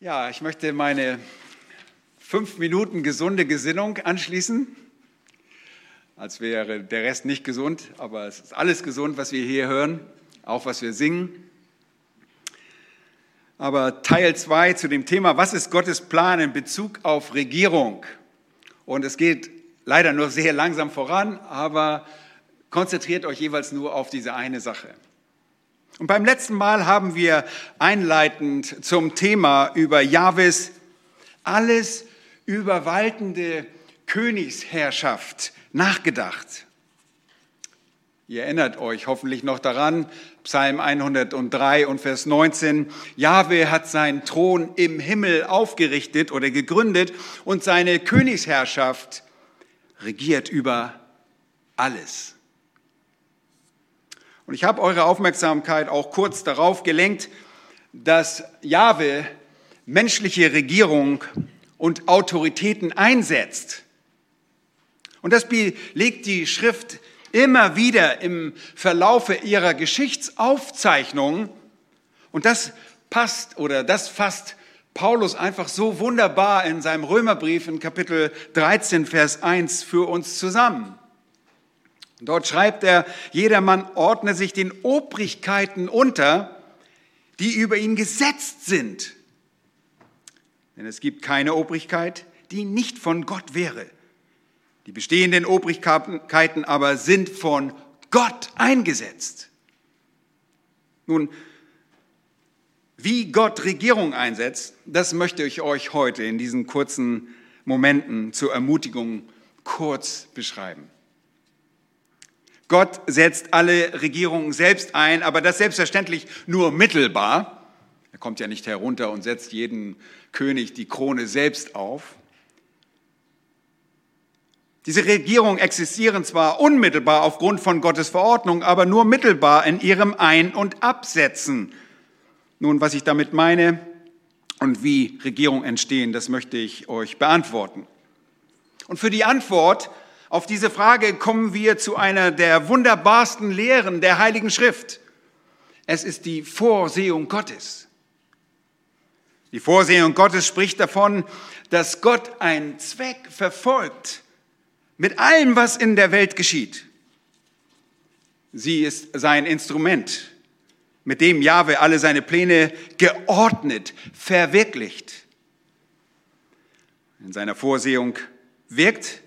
Ja, ich möchte meine fünf Minuten gesunde Gesinnung anschließen. Als wäre der Rest nicht gesund, aber es ist alles gesund, was wir hier hören, auch was wir singen. Aber Teil 2 zu dem Thema, was ist Gottes Plan in Bezug auf Regierung? Und es geht leider nur sehr langsam voran, aber konzentriert euch jeweils nur auf diese eine Sache. Und beim letzten Mal haben wir einleitend zum Thema über Jahwes alles überwaltende Königsherrschaft nachgedacht. Ihr erinnert euch hoffentlich noch daran, Psalm 103 und Vers 19, Jahwe hat seinen Thron im Himmel aufgerichtet oder gegründet und seine Königsherrschaft regiert über alles. Und ich habe eure Aufmerksamkeit auch kurz darauf gelenkt, dass Jahwe menschliche Regierung und Autoritäten einsetzt. Und das belegt die Schrift immer wieder im Verlaufe ihrer Geschichtsaufzeichnung. Und das passt oder das fasst Paulus einfach so wunderbar in seinem Römerbrief in Kapitel 13, Vers 1 für uns zusammen. Dort schreibt er, jedermann ordne sich den Obrigkeiten unter, die über ihn gesetzt sind. Denn es gibt keine Obrigkeit, die nicht von Gott wäre. Die bestehenden Obrigkeiten aber sind von Gott eingesetzt. Nun, wie Gott Regierung einsetzt, das möchte ich euch heute in diesen kurzen Momenten zur Ermutigung kurz beschreiben. Gott setzt alle Regierungen selbst ein, aber das selbstverständlich nur mittelbar. Er kommt ja nicht herunter und setzt jeden König die Krone selbst auf. Diese Regierungen existieren zwar unmittelbar aufgrund von Gottes Verordnung, aber nur mittelbar in ihrem Ein- und Absetzen. Nun, was ich damit meine und wie Regierungen entstehen, das möchte ich euch beantworten. Und für die Antwort auf diese Frage kommen wir zu einer der wunderbarsten Lehren der Heiligen Schrift. Es ist die Vorsehung Gottes. Die Vorsehung Gottes spricht davon, dass Gott einen Zweck verfolgt mit allem, was in der Welt geschieht. Sie ist sein Instrument, mit dem Jahwe alle seine Pläne geordnet verwirklicht. In seiner Vorsehung wirkt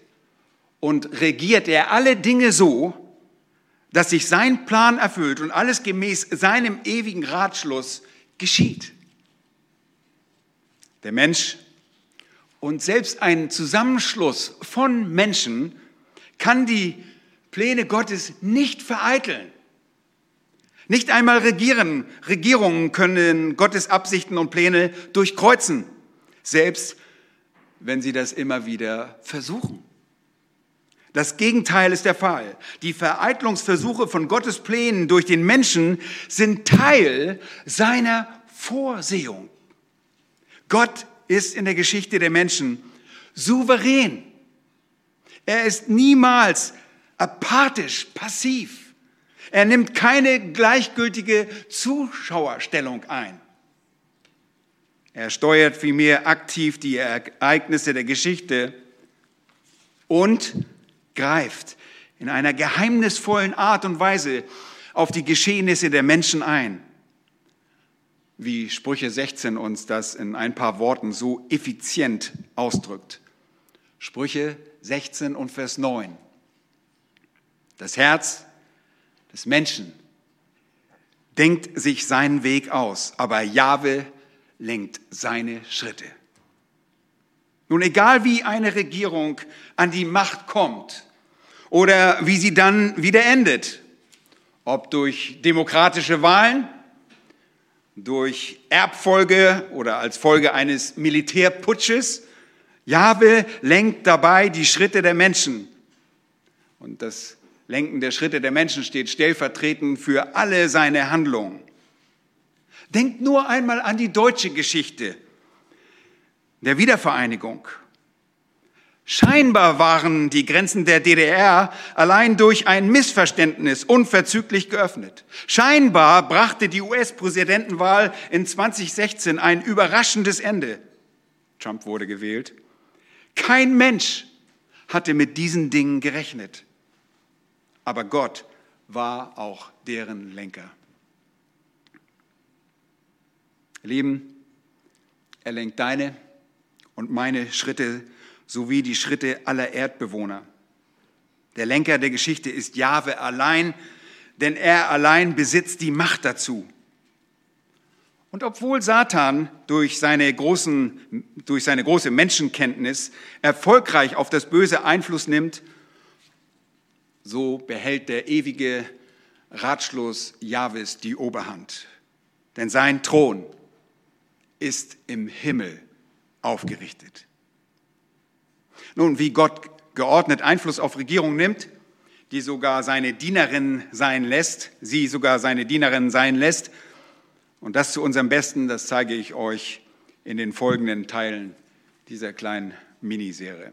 und regiert er alle Dinge so, dass sich sein Plan erfüllt und alles gemäß seinem ewigen Ratschluss geschieht. Der Mensch und selbst ein Zusammenschluss von Menschen kann die Pläne Gottes nicht vereiteln. Nicht einmal Regieren, Regierungen können Gottes Absichten und Pläne durchkreuzen, selbst wenn sie das immer wieder versuchen. Das Gegenteil ist der Fall. Die Vereitlungsversuche von Gottes Plänen durch den Menschen sind Teil seiner Vorsehung. Gott ist in der Geschichte der Menschen souverän. Er ist niemals apathisch, passiv. Er nimmt keine gleichgültige Zuschauerstellung ein. Er steuert vielmehr aktiv die Ereignisse der Geschichte und greift in einer geheimnisvollen Art und Weise auf die Geschehnisse der Menschen ein. Wie Sprüche 16 uns das in ein paar Worten so effizient ausdrückt. Sprüche 16 und Vers 9. Das Herz des Menschen denkt sich seinen Weg aus, aber Jahwe lenkt seine Schritte. Nun, egal wie eine Regierung an die Macht kommt oder wie sie dann wieder endet, ob durch demokratische Wahlen, durch Erbfolge oder als Folge eines Militärputsches, Jahwe lenkt dabei die Schritte der Menschen. Und das Lenken der Schritte der Menschen steht stellvertretend für alle seine Handlungen. Denkt nur einmal an die deutsche Geschichte der Wiedervereinigung. Scheinbar waren die Grenzen der DDR allein durch ein Missverständnis unverzüglich geöffnet. Scheinbar brachte die US-Präsidentenwahl in 2016 ein überraschendes Ende. Trump wurde gewählt. Kein Mensch hatte mit diesen Dingen gerechnet. Aber Gott war auch deren Lenker. Lieben, er lenkt deine und meine Schritte sowie die Schritte aller Erdbewohner. Der Lenker der Geschichte ist Jahwe allein, denn er allein besitzt die Macht dazu. Und obwohl Satan durch seine, großen, durch seine große Menschenkenntnis erfolgreich auf das Böse Einfluss nimmt, so behält der ewige Ratschluss Jahwes die Oberhand. Denn sein Thron ist im Himmel aufgerichtet. Nun, wie Gott geordnet Einfluss auf Regierung nimmt, die sogar seine Dienerin sein lässt, sie sogar seine Dienerin sein lässt, und das zu unserem Besten, das zeige ich euch in den folgenden Teilen dieser kleinen Miniserie.